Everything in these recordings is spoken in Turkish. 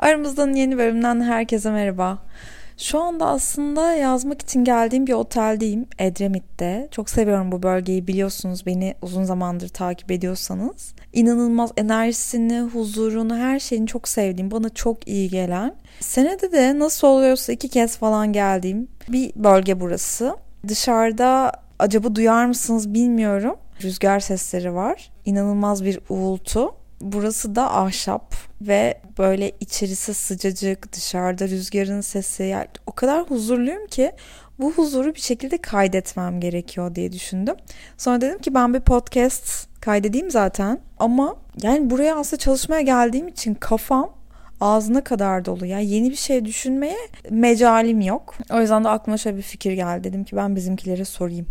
Aramızdan yeni bölümden herkese merhaba. Şu anda aslında yazmak için geldiğim bir oteldeyim Edremit'te. Çok seviyorum bu bölgeyi biliyorsunuz beni uzun zamandır takip ediyorsanız. İnanılmaz enerjisini, huzurunu, her şeyini çok sevdiğim, bana çok iyi gelen. Senede de nasıl oluyorsa iki kez falan geldiğim bir bölge burası. Dışarıda acaba duyar mısınız bilmiyorum. Rüzgar sesleri var. İnanılmaz bir uğultu. Burası da ahşap ve böyle içerisi sıcacık, dışarıda rüzgarın sesi. Yani o kadar huzurluyum ki bu huzuru bir şekilde kaydetmem gerekiyor diye düşündüm. Sonra dedim ki ben bir podcast kaydedeyim zaten ama yani buraya aslında çalışmaya geldiğim için kafam ağzına kadar dolu. Yani yeni bir şey düşünmeye mecalim yok. O yüzden de aklıma şöyle bir fikir geldi. Dedim ki ben bizimkilere sorayım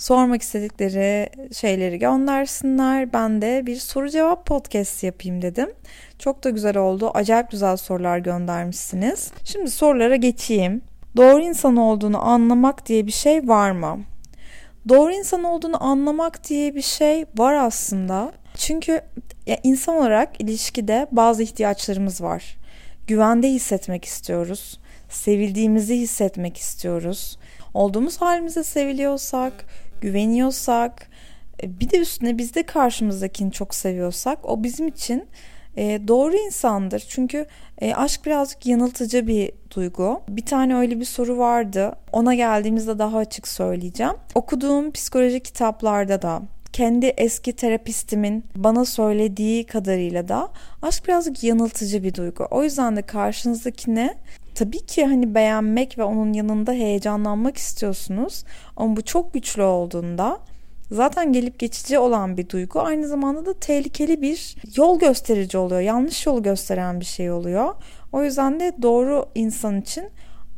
sormak istedikleri şeyleri göndersinler. Ben de bir soru cevap podcast yapayım dedim. Çok da güzel oldu. Acayip güzel sorular göndermişsiniz. Şimdi sorulara geçeyim. Doğru insan olduğunu anlamak diye bir şey var mı? Doğru insan olduğunu anlamak diye bir şey var aslında. Çünkü ya insan olarak ilişkide bazı ihtiyaçlarımız var. Güvende hissetmek istiyoruz. Sevildiğimizi hissetmek istiyoruz. Olduğumuz halimize seviliyorsak, güveniyorsak e, bir de üstüne biz de karşımızdakini çok seviyorsak o bizim için e, doğru insandır. Çünkü e, aşk birazcık yanıltıcı bir duygu. Bir tane öyle bir soru vardı. Ona geldiğimizde daha açık söyleyeceğim. Okuduğum psikoloji kitaplarda da kendi eski terapistimin bana söylediği kadarıyla da aşk birazcık yanıltıcı bir duygu. O yüzden de karşınızdakine tabii ki hani beğenmek ve onun yanında heyecanlanmak istiyorsunuz. Ama bu çok güçlü olduğunda zaten gelip geçici olan bir duygu aynı zamanda da tehlikeli bir yol gösterici oluyor. Yanlış yolu gösteren bir şey oluyor. O yüzden de doğru insan için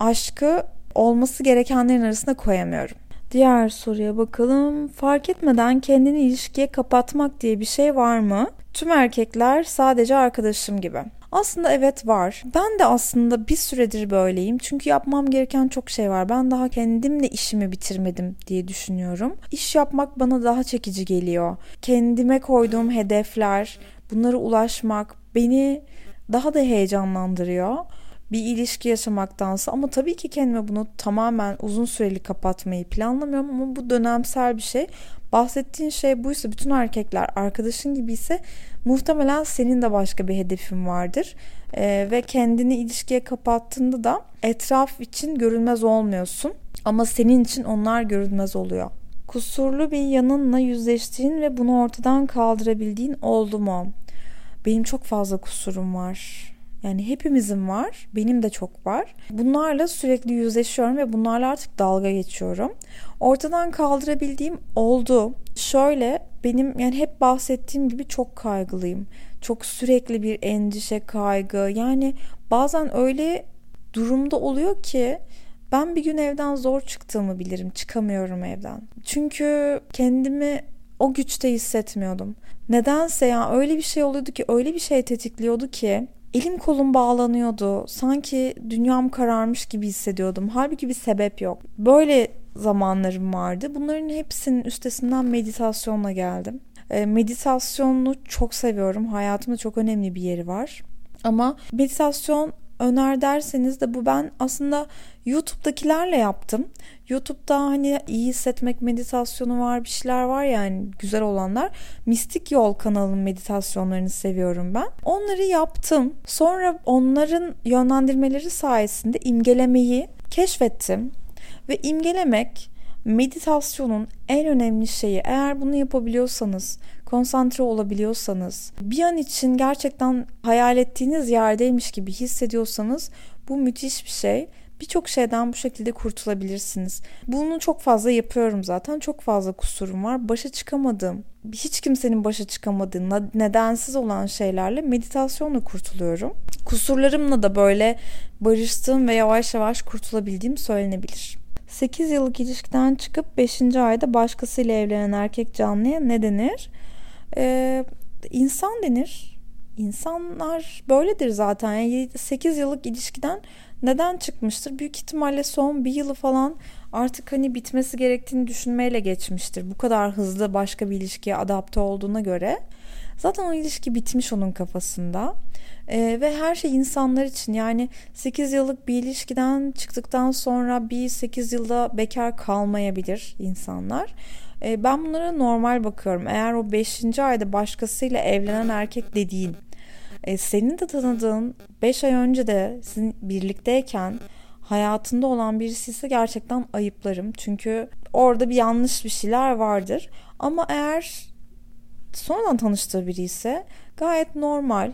aşkı olması gerekenlerin arasında koyamıyorum. Diğer soruya bakalım. Fark etmeden kendini ilişkiye kapatmak diye bir şey var mı? Tüm erkekler sadece arkadaşım gibi. Aslında evet var. Ben de aslında bir süredir böyleyim. Çünkü yapmam gereken çok şey var. Ben daha kendimle işimi bitirmedim diye düşünüyorum. İş yapmak bana daha çekici geliyor. Kendime koyduğum hedefler, bunlara ulaşmak beni daha da heyecanlandırıyor bir ilişki yaşamaktansa ama tabii ki kendime bunu tamamen uzun süreli kapatmayı planlamıyorum ama bu dönemsel bir şey. Bahsettiğin şey buysa bütün erkekler arkadaşın gibi ise muhtemelen senin de başka bir hedefin vardır. Ee, ve kendini ilişkiye kapattığında da etraf için görünmez olmuyorsun ama senin için onlar görünmez oluyor. Kusurlu bir yanınla yüzleştiğin ve bunu ortadan kaldırabildiğin oldu mu? Benim çok fazla kusurum var yani hepimizin var. Benim de çok var. Bunlarla sürekli yüzleşiyorum ve bunlarla artık dalga geçiyorum. Ortadan kaldırabildiğim oldu. Şöyle benim yani hep bahsettiğim gibi çok kaygılıyım. Çok sürekli bir endişe, kaygı. Yani bazen öyle durumda oluyor ki ben bir gün evden zor çıktığımı bilirim. Çıkamıyorum evden. Çünkü kendimi o güçte hissetmiyordum. Nedense ya öyle bir şey oluyordu ki öyle bir şey tetikliyordu ki Elim kolum bağlanıyordu. Sanki dünyam kararmış gibi hissediyordum. Halbuki bir sebep yok. Böyle zamanlarım vardı. Bunların hepsinin üstesinden meditasyonla geldim. E, meditasyonu çok seviyorum. Hayatımda çok önemli bir yeri var. Ama meditasyon öner derseniz de bu ben aslında YouTube'dakilerle yaptım. YouTube'da hani iyi hissetmek meditasyonu var bir şeyler var yani güzel olanlar. Mistik Yol kanalının meditasyonlarını seviyorum ben. Onları yaptım. Sonra onların yönlendirmeleri sayesinde imgelemeyi keşfettim. Ve imgelemek meditasyonun en önemli şeyi. Eğer bunu yapabiliyorsanız, konsantre olabiliyorsanız, bir an için gerçekten hayal ettiğiniz yerdeymiş gibi hissediyorsanız bu müthiş bir şey. Birçok şeyden bu şekilde kurtulabilirsiniz. Bunu çok fazla yapıyorum zaten. Çok fazla kusurum var. Başa çıkamadığım, hiç kimsenin başa çıkamadığı, nedensiz olan şeylerle meditasyonla kurtuluyorum. Kusurlarımla da böyle barıştığım ve yavaş yavaş kurtulabildiğim söylenebilir. 8 yıllık ilişkiden çıkıp 5. ayda başkasıyla evlenen erkek canlıya ne denir? Ee, insan denir. İnsanlar böyledir zaten. Yani 8 yıllık ilişkiden neden çıkmıştır? Büyük ihtimalle son bir yılı falan artık hani bitmesi gerektiğini düşünmeyle geçmiştir. Bu kadar hızlı başka bir ilişkiye adapte olduğuna göre. Zaten o ilişki bitmiş onun kafasında. Ee, ve her şey insanlar için yani 8 yıllık bir ilişkiden çıktıktan sonra bir 8 yılda bekar kalmayabilir insanlar. Ee, ben bunlara normal bakıyorum. Eğer o 5. ayda başkasıyla evlenen erkek dediğin e, senin de tanıdığın 5 ay önce de sizin birlikteyken hayatında olan birisi ise gerçekten ayıplarım. Çünkü orada bir yanlış bir şeyler vardır. Ama eğer sonradan tanıştığı biri ise gayet normal.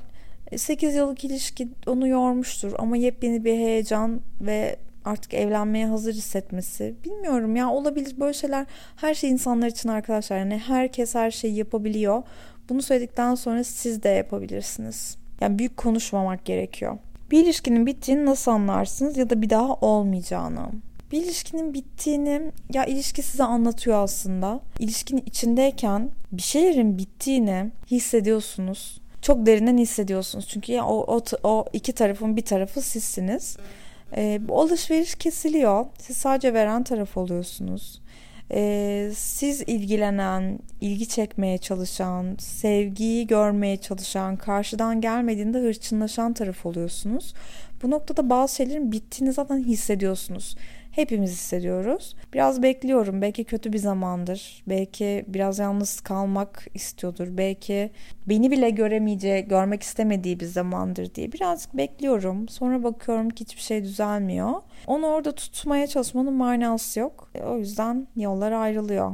8 e, yıllık ilişki onu yormuştur ama yepyeni bir heyecan ve artık evlenmeye hazır hissetmesi. Bilmiyorum ya olabilir böyle şeyler. Her şey insanlar için arkadaşlar. Yani herkes her şeyi yapabiliyor. Bunu söyledikten sonra siz de yapabilirsiniz. Yani büyük konuşmamak gerekiyor. Bir ilişkinin bittiğini nasıl anlarsınız ya da bir daha olmayacağını? Bir ilişkinin bittiğini ya ilişki size anlatıyor aslında. İlişkinin içindeyken bir şeylerin bittiğini hissediyorsunuz. Çok derinden hissediyorsunuz. Çünkü ya o, o, o iki tarafın bir tarafı sizsiniz. Bu alışveriş kesiliyor. Siz sadece veren taraf oluyorsunuz e, siz ilgilenen, ilgi çekmeye çalışan, sevgiyi görmeye çalışan, karşıdan gelmediğinde hırçınlaşan taraf oluyorsunuz. Bu noktada bazı şeylerin bittiğini zaten hissediyorsunuz. Hepimiz hissediyoruz. Biraz bekliyorum. Belki kötü bir zamandır. Belki biraz yalnız kalmak istiyordur. Belki beni bile göremeyeceği, görmek istemediği bir zamandır diye. Birazcık bekliyorum. Sonra bakıyorum ki hiçbir şey düzelmiyor. Onu orada tutmaya çalışmanın manası yok. E, o yüzden yollar ayrılıyor.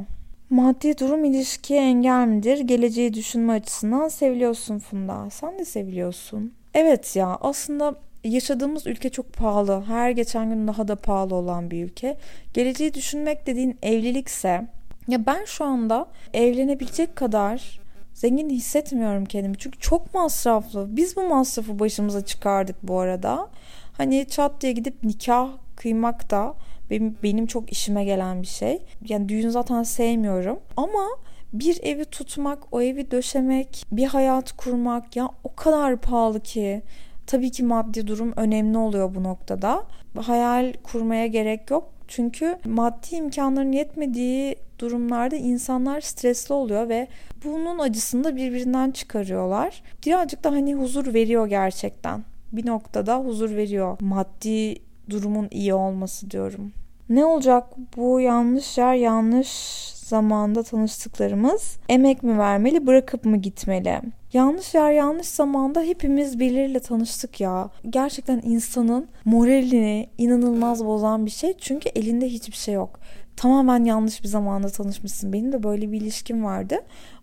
Maddi durum ilişkiye engel midir? Geleceği düşünme açısından seviliyorsun Funda. Sen de seviliyorsun. Evet ya aslında yaşadığımız ülke çok pahalı. Her geçen gün daha da pahalı olan bir ülke. Geleceği düşünmek dediğin evlilikse ya ben şu anda evlenebilecek kadar zengin hissetmiyorum kendimi. Çünkü çok masraflı. Biz bu masrafı başımıza çıkardık bu arada. Hani çat diye gidip nikah kıymak da benim, benim çok işime gelen bir şey. Yani düğün zaten sevmiyorum. Ama bir evi tutmak, o evi döşemek, bir hayat kurmak ya o kadar pahalı ki. Tabii ki maddi durum önemli oluyor bu noktada. Hayal kurmaya gerek yok. Çünkü maddi imkanların yetmediği durumlarda insanlar stresli oluyor ve bunun acısını da birbirinden çıkarıyorlar. Birazcık da hani huzur veriyor gerçekten. Bir noktada huzur veriyor. Maddi durumun iyi olması diyorum. Ne olacak bu yanlış yer yanlış zamanda tanıştıklarımız emek mi vermeli bırakıp mı gitmeli? Yanlış yer yanlış zamanda hepimiz birileriyle tanıştık ya. Gerçekten insanın moralini inanılmaz bozan bir şey. Çünkü elinde hiçbir şey yok. Tamamen yanlış bir zamanda tanışmışsın. Benim de böyle bir ilişkim vardı.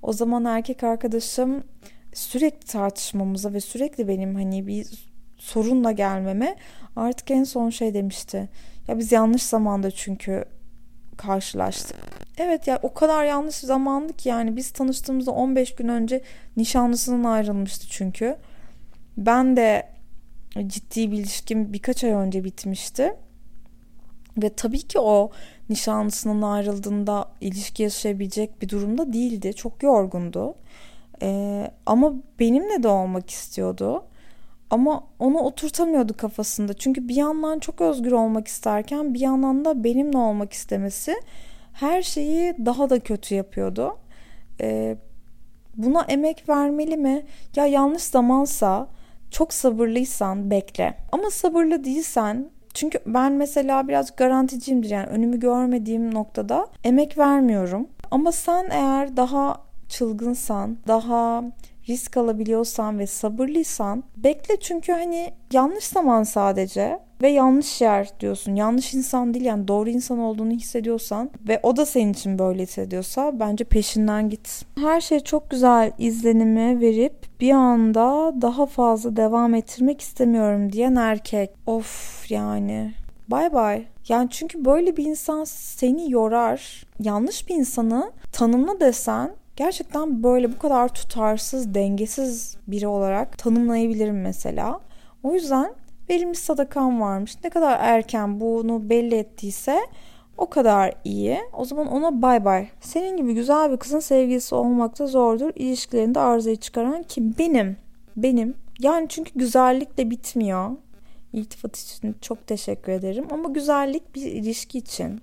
O zaman erkek arkadaşım sürekli tartışmamıza ve sürekli benim hani bir sorunla gelmeme artık en son şey demişti. Ya biz yanlış zamanda çünkü karşılaştık. Evet ya o kadar yanlış zamandı ki yani biz tanıştığımızda 15 gün önce nişanlısından ayrılmıştı çünkü. Ben de ciddi bir ilişkim birkaç ay önce bitmişti. Ve tabii ki o nişanlısından ayrıldığında ilişki yaşayabilecek bir durumda değildi. Çok yorgundu. Ee, ama benimle de olmak istiyordu. Ama onu oturtamıyordu kafasında. Çünkü bir yandan çok özgür olmak isterken bir yandan da benimle olmak istemesi her şeyi daha da kötü yapıyordu. Ee, buna emek vermeli mi? Ya yanlış zamansa çok sabırlıysan bekle. Ama sabırlı değilsen çünkü ben mesela biraz garanticiyimdir yani önümü görmediğim noktada emek vermiyorum. Ama sen eğer daha çılgınsan, daha risk alabiliyorsan ve sabırlıysan bekle çünkü hani yanlış zaman sadece ve yanlış yer diyorsun. Yanlış insan değil yani doğru insan olduğunu hissediyorsan ve o da senin için böyle hissediyorsa bence peşinden git. Her şey çok güzel izlenimi verip bir anda daha fazla devam ettirmek istemiyorum diyen erkek. Of yani. Bay bay. Yani çünkü böyle bir insan seni yorar. Yanlış bir insanı tanımla desen gerçekten böyle bu kadar tutarsız, dengesiz biri olarak tanımlayabilirim mesela. O yüzden verilmiş sadakam varmış. Ne kadar erken bunu belli ettiyse o kadar iyi. O zaman ona bay bay. Senin gibi güzel bir kızın sevgilisi olmak da zordur. İlişkilerinde arızayı çıkaran kim? Benim. Benim. Yani çünkü güzellik de bitmiyor. İltifat için çok teşekkür ederim. Ama güzellik bir ilişki için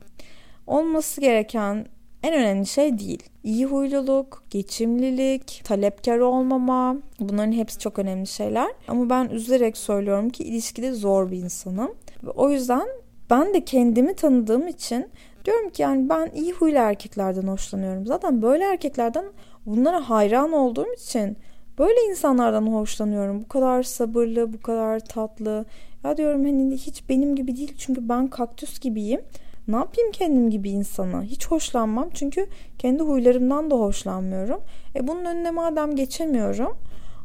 olması gereken en önemli şey değil. İyi huyluluk, geçimlilik, talepkar olmama bunların hepsi çok önemli şeyler. Ama ben üzülerek söylüyorum ki ilişkide zor bir insanım. Ve o yüzden ben de kendimi tanıdığım için diyorum ki yani ben iyi huylu erkeklerden hoşlanıyorum. Zaten böyle erkeklerden bunlara hayran olduğum için böyle insanlardan hoşlanıyorum. Bu kadar sabırlı, bu kadar tatlı. Ya diyorum hani hiç benim gibi değil çünkü ben kaktüs gibiyim. Ne yapayım kendim gibi insana? Hiç hoşlanmam çünkü kendi huylarımdan da hoşlanmıyorum. E bunun önüne madem geçemiyorum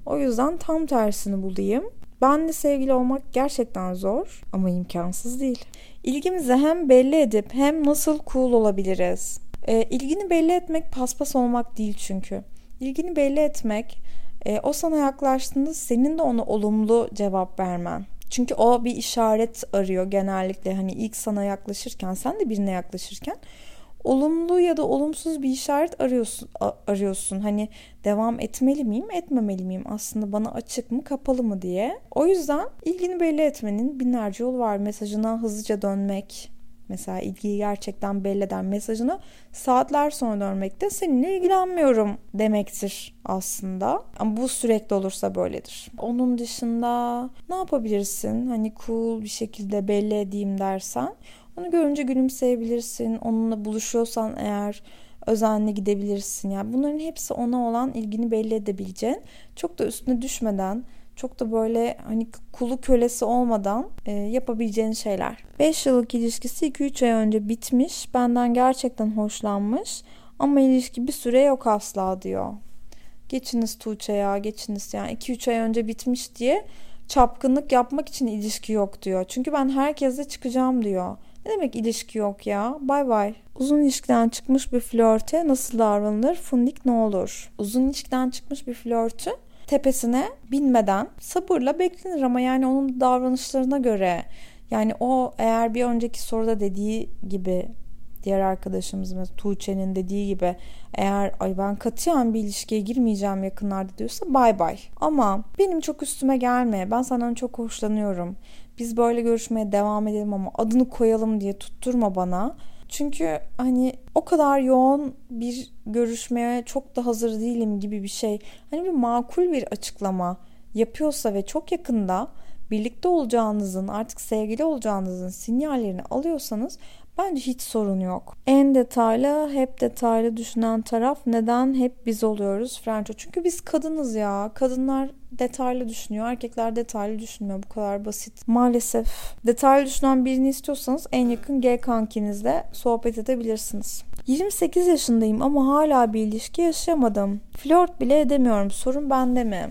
o yüzden tam tersini bulayım. Benle sevgili olmak gerçekten zor ama imkansız değil. İlgimizi hem belli edip hem nasıl cool olabiliriz? E, ilgini belli etmek paspas olmak değil çünkü. İlgini belli etmek e, o sana yaklaştığında senin de ona olumlu cevap vermen. Çünkü o bir işaret arıyor genellikle hani ilk sana yaklaşırken sen de birine yaklaşırken olumlu ya da olumsuz bir işaret arıyorsun arıyorsun. Hani devam etmeli miyim, etmemeli miyim? Aslında bana açık mı, kapalı mı diye. O yüzden ilgini belli etmenin binlerce yolu var. Mesajına hızlıca dönmek, Mesela ilgiyi gerçekten belli eden mesajını saatler sonra dönmek de seninle ilgilenmiyorum demektir aslında. Ama bu sürekli olursa böyledir. Onun dışında ne yapabilirsin? Hani cool bir şekilde belli edeyim dersen onu görünce gülümseyebilirsin. Onunla buluşuyorsan eğer özenli gidebilirsin. Yani bunların hepsi ona olan ilgini belli edebileceğin, çok da üstüne düşmeden çok da böyle hani kulu kölesi olmadan e, yapabileceğin şeyler. 5 yıllık ilişkisi 2-3 ay önce bitmiş. Benden gerçekten hoşlanmış. Ama ilişki bir süre yok asla diyor. Geçiniz Tuğçe ya geçiniz yani 2-3 ay önce bitmiş diye çapkınlık yapmak için ilişki yok diyor. Çünkü ben herkesle çıkacağım diyor. Ne demek ilişki yok ya? Bay bay. Uzun ilişkiden çıkmış bir flörte nasıl davranılır? Fundik ne olur? Uzun ilişkiden çıkmış bir flörtü tepesine binmeden sabırla beklenir ama yani onun davranışlarına göre yani o eğer bir önceki soruda dediği gibi diğer arkadaşımız Tuğçe'nin dediği gibi eğer ay ben katiyen bir ilişkiye girmeyeceğim yakınlarda diyorsa bay bay. Ama benim çok üstüme gelme. Ben senden çok hoşlanıyorum. Biz böyle görüşmeye devam edelim ama adını koyalım diye tutturma bana. Çünkü hani o kadar yoğun bir görüşmeye çok da hazır değilim gibi bir şey. Hani bir makul bir açıklama yapıyorsa ve çok yakında birlikte olacağınızın artık sevgili olacağınızın sinyallerini alıyorsanız bence hiç sorun yok. En detaylı hep detaylı düşünen taraf neden hep biz oluyoruz Franco? Çünkü biz kadınız ya. Kadınlar detaylı düşünüyor. Erkekler detaylı düşünmüyor. Bu kadar basit. Maalesef. Detaylı düşünen birini istiyorsanız en yakın G kankinizle sohbet edebilirsiniz. 28 yaşındayım ama hala bir ilişki yaşamadım. Flört bile edemiyorum. Sorun bende mi?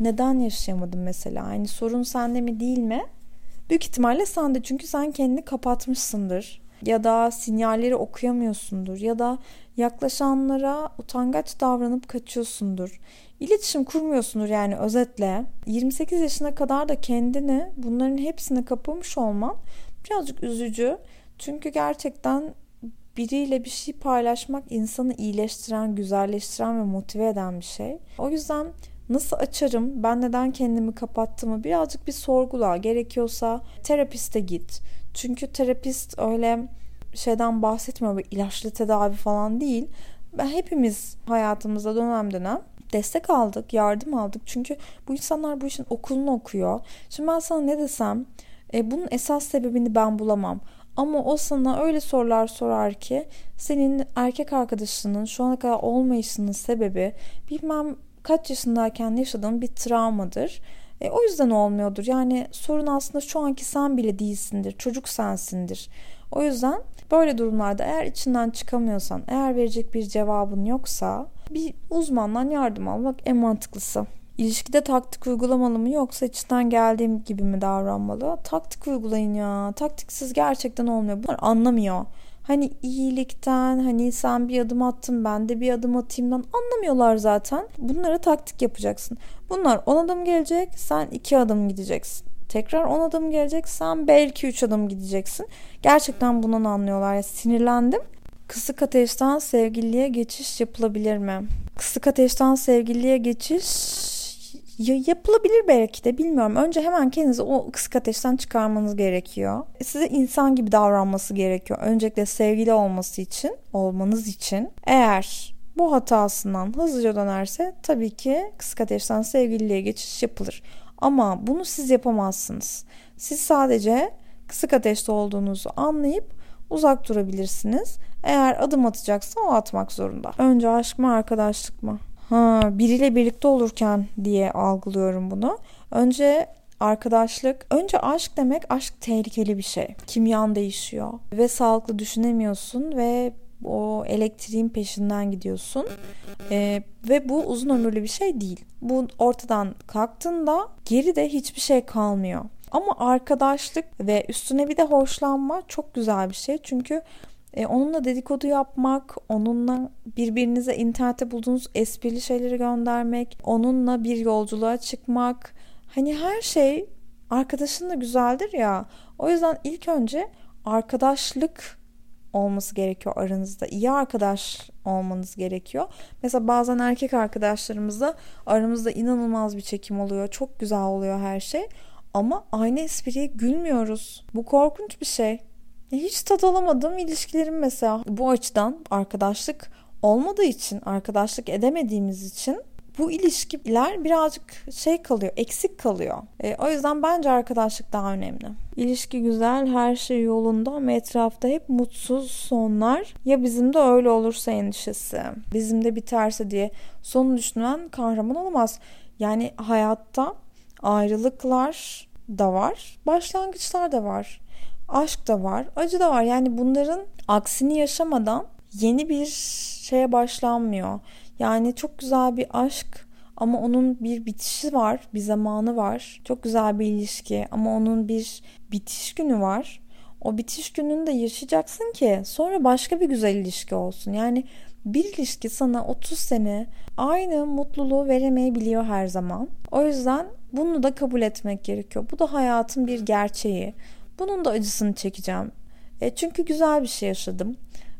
Neden yaşayamadım mesela? Yani sorun sende mi değil mi? Büyük ihtimalle sende çünkü sen kendini kapatmışsındır. Ya da sinyalleri okuyamıyorsundur. Ya da yaklaşanlara utangaç davranıp kaçıyorsundur. İletişim kurmuyorsundur yani özetle. 28 yaşına kadar da kendini bunların hepsine kapamış olman birazcık üzücü. Çünkü gerçekten biriyle bir şey paylaşmak insanı iyileştiren, güzelleştiren ve motive eden bir şey. O yüzden nasıl açarım, ben neden kendimi kapattığımı birazcık bir sorgula. Gerekiyorsa terapiste git. Çünkü terapist öyle şeyden bahsetmiyor, bir ilaçlı tedavi falan değil. Hepimiz hayatımızda dönem dönem destek aldık, yardım aldık. Çünkü bu insanlar bu işin okulunu okuyor. Şimdi ben sana ne desem, e, bunun esas sebebini ben bulamam. Ama o sana öyle sorular sorar ki senin erkek arkadaşının şu ana kadar olmayışının sebebi bilmem kaç yaşındayken yaşadığın bir travmadır. E, o yüzden olmuyordur. Yani sorun aslında şu anki sen bile değilsindir. Çocuk sensindir. O yüzden böyle durumlarda eğer içinden çıkamıyorsan, eğer verecek bir cevabın yoksa bir uzmandan yardım almak en mantıklısı. İlişkide taktik uygulamalı mı yoksa içinden geldiğim gibi mi davranmalı? Taktik uygulayın ya. Taktiksiz gerçekten olmuyor. Bunlar anlamıyor. Hani iyilikten hani sen bir adım attın ben de bir adım atayımdan anlamıyorlar zaten. Bunlara taktik yapacaksın. Bunlar 10 adım gelecek sen 2 adım gideceksin. Tekrar 10 adım gelecek sen belki 3 adım gideceksin. Gerçekten bundan anlıyorlar. Ya, sinirlendim. Kısık ateşten sevgiliye geçiş yapılabilir mi? Kısık ateşten sevgiliye geçiş Ya yapılabilir belki de bilmiyorum. Önce hemen kendinizi o kısık ateşten çıkarmanız gerekiyor. Size insan gibi davranması gerekiyor. Öncelikle sevgili olması için, olmanız için. Eğer bu hatasından hızlıca dönerse tabii ki kısık ateşten sevgililiğe geçiş yapılır. Ama bunu siz yapamazsınız. Siz sadece kısık ateşte olduğunuzu anlayıp uzak durabilirsiniz. Eğer adım atacaksa o atmak zorunda. Önce aşk mı arkadaşlık mı? Ha, biriyle birlikte olurken diye algılıyorum bunu. Önce arkadaşlık, önce aşk demek aşk tehlikeli bir şey. Kimyan değişiyor ve sağlıklı düşünemiyorsun ve o elektriğin peşinden gidiyorsun ee, ve bu uzun ömürlü bir şey değil. Bu ortadan kalktığında geride hiçbir şey kalmıyor. Ama arkadaşlık ve üstüne bir de hoşlanma çok güzel bir şey. Çünkü e, onunla dedikodu yapmak, onunla birbirinize internette bulduğunuz esprili şeyleri göndermek, onunla bir yolculuğa çıkmak. Hani her şey arkadaşınla güzeldir ya. O yüzden ilk önce arkadaşlık olması gerekiyor aranızda. İyi arkadaş olmanız gerekiyor. Mesela bazen erkek arkadaşlarımızla aramızda inanılmaz bir çekim oluyor. Çok güzel oluyor her şey. Ama aynı espriye gülmüyoruz. Bu korkunç bir şey. Hiç tad alamadığım ilişkilerim mesela bu açıdan arkadaşlık olmadığı için, arkadaşlık edemediğimiz için bu ilişkiler birazcık şey kalıyor, eksik kalıyor. E, o yüzden bence arkadaşlık daha önemli. İlişki güzel, her şey yolunda ama etrafta hep mutsuz sonlar. Ya bizim de öyle olursa endişesi. Bizim de biterse diye sonu düşünen kahraman olamaz. Yani hayatta ayrılıklar da var, başlangıçlar da var. Aşk da var, acı da var. Yani bunların aksini yaşamadan yeni bir şeye başlanmıyor. Yani çok güzel bir aşk ama onun bir bitişi var, bir zamanı var. Çok güzel bir ilişki ama onun bir bitiş günü var. O bitiş gününü de yaşayacaksın ki sonra başka bir güzel ilişki olsun. Yani bir ilişki sana 30 sene aynı mutluluğu veremeyebiliyor her zaman. O yüzden bunu da kabul etmek gerekiyor. Bu da hayatın bir gerçeği. Bunun da acısını çekeceğim. E çünkü güzel bir şey yaşadım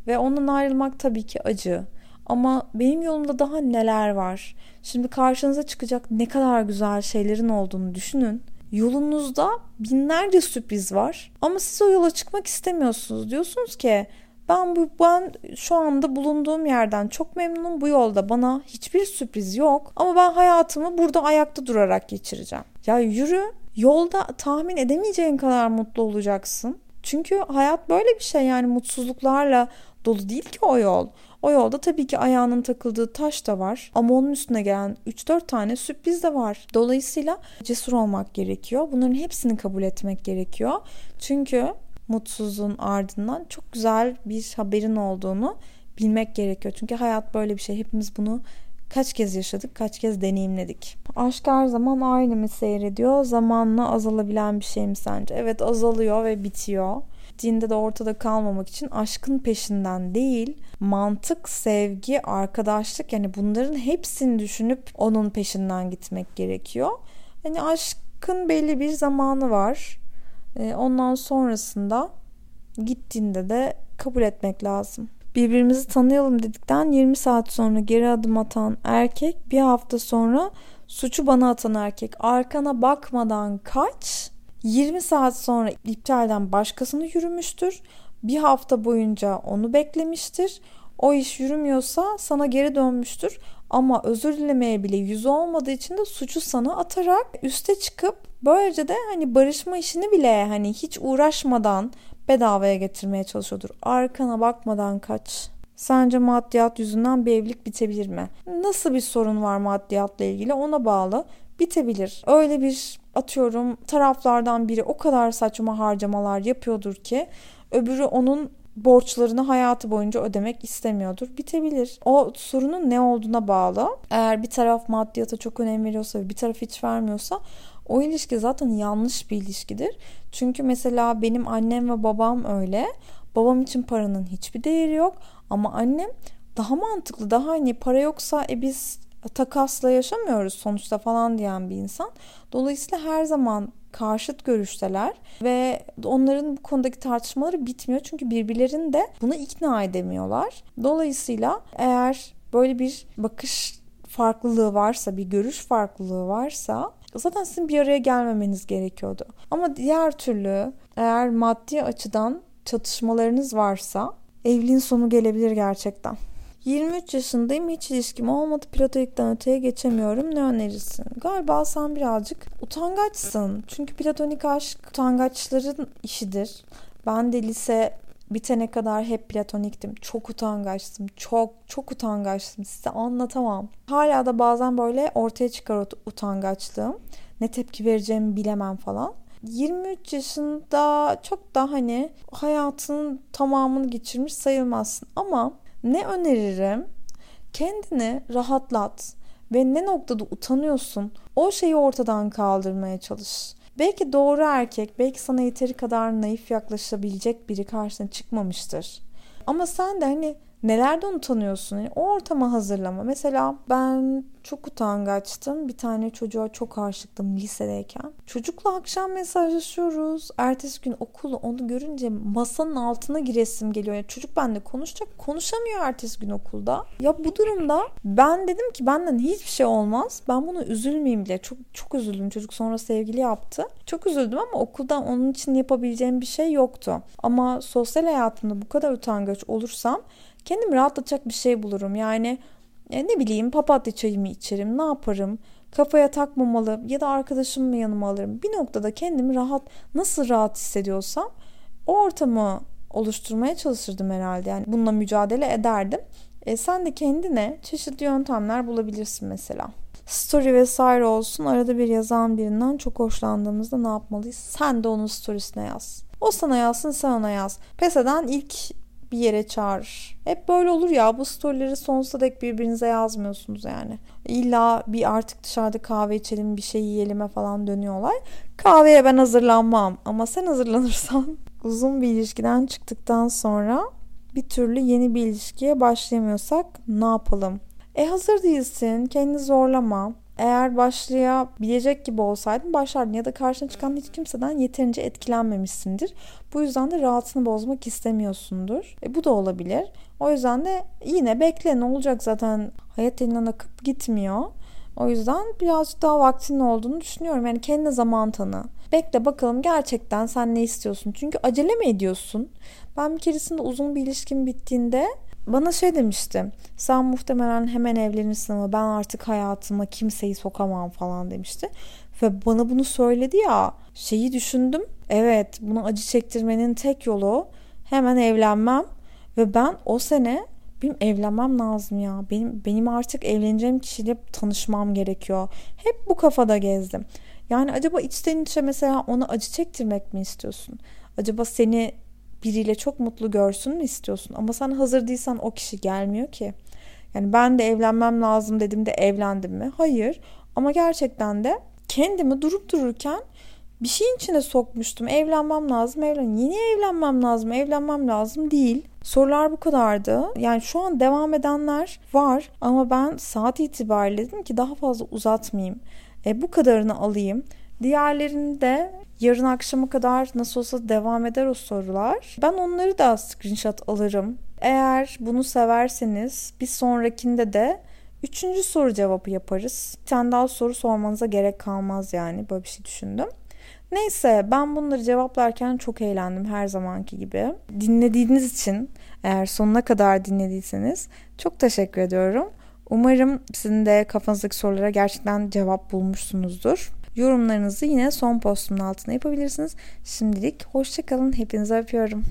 ve ondan ayrılmak tabii ki acı. Ama benim yolumda daha neler var? Şimdi karşınıza çıkacak ne kadar güzel şeylerin olduğunu düşünün. Yolunuzda binlerce sürpriz var ama siz o yola çıkmak istemiyorsunuz. Diyorsunuz ki ben bu ben şu anda bulunduğum yerden çok memnunum. Bu yolda bana hiçbir sürpriz yok ama ben hayatımı burada ayakta durarak geçireceğim. Ya yürü. Yolda tahmin edemeyeceğin kadar mutlu olacaksın. Çünkü hayat böyle bir şey yani mutsuzluklarla dolu değil ki o yol. O yolda tabii ki ayağının takıldığı taş da var ama onun üstüne gelen 3-4 tane sürpriz de var. Dolayısıyla cesur olmak gerekiyor. Bunların hepsini kabul etmek gerekiyor. Çünkü mutsuzluğun ardından çok güzel bir haberin olduğunu bilmek gerekiyor. Çünkü hayat böyle bir şey. Hepimiz bunu kaç kez yaşadık, kaç kez deneyimledik. Aşk her zaman aynı mı seyrediyor? Zamanla azalabilen bir şey mi sence? Evet azalıyor ve bitiyor. Bittiğinde de ortada kalmamak için aşkın peşinden değil, mantık, sevgi, arkadaşlık yani bunların hepsini düşünüp onun peşinden gitmek gerekiyor. Yani aşkın belli bir zamanı var. Ee, ondan sonrasında gittiğinde de kabul etmek lazım. Birbirimizi tanıyalım dedikten 20 saat sonra geri adım atan erkek bir hafta sonra suçu bana atan erkek arkana bakmadan kaç 20 saat sonra iptalden başkasını yürümüştür. Bir hafta boyunca onu beklemiştir. O iş yürümüyorsa sana geri dönmüştür. Ama özür dilemeye bile yüzü olmadığı için de suçu sana atarak üste çıkıp böylece de hani barışma işini bile hani hiç uğraşmadan bedavaya getirmeye çalışıyordur. Arkana bakmadan kaç. Sence maddiyat yüzünden bir evlilik bitebilir mi? Nasıl bir sorun var maddiyatla ilgili ona bağlı. Bitebilir. Öyle bir atıyorum taraflardan biri o kadar saçma harcamalar yapıyordur ki öbürü onun borçlarını hayatı boyunca ödemek istemiyordur. Bitebilir. O sorunun ne olduğuna bağlı. Eğer bir taraf maddiyata çok önem veriyorsa ve bir taraf hiç vermiyorsa o ilişki zaten yanlış bir ilişkidir. Çünkü mesela benim annem ve babam öyle. Babam için paranın hiçbir değeri yok ama annem daha mantıklı, daha hani para yoksa e biz takasla yaşamıyoruz sonuçta falan diyen bir insan. Dolayısıyla her zaman karşıt görüşteler ve onların bu konudaki tartışmaları bitmiyor çünkü birbirlerini de buna ikna edemiyorlar. Dolayısıyla eğer böyle bir bakış farklılığı varsa, bir görüş farklılığı varsa zaten sizin bir araya gelmemeniz gerekiyordu. Ama diğer türlü eğer maddi açıdan çatışmalarınız varsa evliliğin sonu gelebilir gerçekten. 23 yaşındayım hiç ilişkim olmadı platonikten öteye geçemiyorum ne önerirsin? Galiba sen birazcık utangaçsın. Çünkü platonik aşk utangaçların işidir. Ben de lise bitene kadar hep platoniktim. Çok utangaçtım. Çok çok utangaçtım. Size anlatamam. Hala da bazen böyle ortaya çıkar utangaçlığım. Ne tepki vereceğimi bilemem falan. 23 yaşında çok da hani hayatının tamamını geçirmiş sayılmazsın. Ama ne öneririm? Kendini rahatlat ve ne noktada utanıyorsun o şeyi ortadan kaldırmaya çalış. Belki doğru erkek, belki sana yeteri kadar naif yaklaşabilecek biri karşına çıkmamıştır. Ama sen de hani nelerden utanıyorsun? Yani o ortama hazırlama. Mesela ben çok utangaçtım. Bir tane çocuğa çok aşıktım lisedeyken. Çocukla akşam mesajlaşıyoruz. Ertesi gün okulu onu görünce masanın altına giresim geliyor. Yani çocuk benimle konuşacak. Konuşamıyor ertesi gün okulda. Ya bu durumda ben dedim ki benden hiçbir şey olmaz. Ben bunu üzülmeyeyim bile. Çok çok üzüldüm. Çocuk sonra sevgili yaptı. Çok üzüldüm ama okuldan onun için yapabileceğim bir şey yoktu. Ama sosyal hayatımda bu kadar utangaç olursam kendimi rahatlatacak bir şey bulurum. Yani e, ne bileyim papatya çayımı içerim ne yaparım kafaya takmamalı ya da arkadaşımı yanıma alırım. Bir noktada kendimi rahat nasıl rahat hissediyorsam o ortamı oluşturmaya çalışırdım herhalde. Yani bununla mücadele ederdim. E, sen de kendine çeşitli yöntemler bulabilirsin mesela. Story vesaire olsun arada bir yazan birinden çok hoşlandığımızda ne yapmalıyız? Sen de onun storiesine yaz. O sana yazsın sen ona yaz. Pes eden ilk bir yere çağırır. Hep böyle olur ya bu storyleri sonsuza dek birbirinize yazmıyorsunuz yani. İlla bir artık dışarıda kahve içelim bir şey yiyelim'e falan dönüyorlar. Kahveye ben hazırlanmam ama sen hazırlanırsan uzun bir ilişkiden çıktıktan sonra bir türlü yeni bir ilişkiye başlayamıyorsak ne yapalım? E hazır değilsin, kendini zorlama. Eğer başlayabilecek gibi olsaydın başlardın ya da karşına çıkan hiç kimseden yeterince etkilenmemişsindir. Bu yüzden de rahatını bozmak istemiyorsundur. E, bu da olabilir. O yüzden de yine bekle ne olacak zaten hayat elinden akıp gitmiyor. O yüzden birazcık daha vaktinin olduğunu düşünüyorum. Yani kendi zaman tanı. Bekle bakalım gerçekten sen ne istiyorsun? Çünkü acele mi ediyorsun? Ben bir keresinde uzun bir ilişkim bittiğinde bana şey demişti. Sen muhtemelen hemen evlenirsin ama ben artık hayatıma kimseyi sokamam falan demişti. Ve bana bunu söyledi ya şeyi düşündüm. Evet bunu acı çektirmenin tek yolu hemen evlenmem. Ve ben o sene benim evlenmem lazım ya. Benim benim artık evleneceğim kişiyle tanışmam gerekiyor. Hep bu kafada gezdim. Yani acaba içten içe mesela ona acı çektirmek mi istiyorsun? Acaba seni biriyle çok mutlu görsün mü istiyorsun? Ama sen hazır değilsen o kişi gelmiyor ki. Yani ben de evlenmem lazım dedim de evlendim mi? Hayır. Ama gerçekten de kendimi durup dururken bir şeyin içine sokmuştum. Evlenmem lazım, evlen. Yeni evlenmem lazım, evlenmem lazım değil. Sorular bu kadardı. Yani şu an devam edenler var ama ben saat itibariyle dedim ki daha fazla uzatmayayım. E, bu kadarını alayım. Diğerlerini de yarın akşama kadar nasıl olsa devam eder o sorular. Ben onları da screenshot alırım. Eğer bunu severseniz bir sonrakinde de üçüncü soru cevabı yaparız. Bir tane daha soru sormanıza gerek kalmaz yani böyle bir şey düşündüm. Neyse ben bunları cevaplarken çok eğlendim her zamanki gibi. Dinlediğiniz için eğer sonuna kadar dinlediyseniz çok teşekkür ediyorum. Umarım sizin de kafanızdaki sorulara gerçekten cevap bulmuşsunuzdur. Yorumlarınızı yine son postumun altına yapabilirsiniz. Şimdilik hoşçakalın. Hepinizi öpüyorum.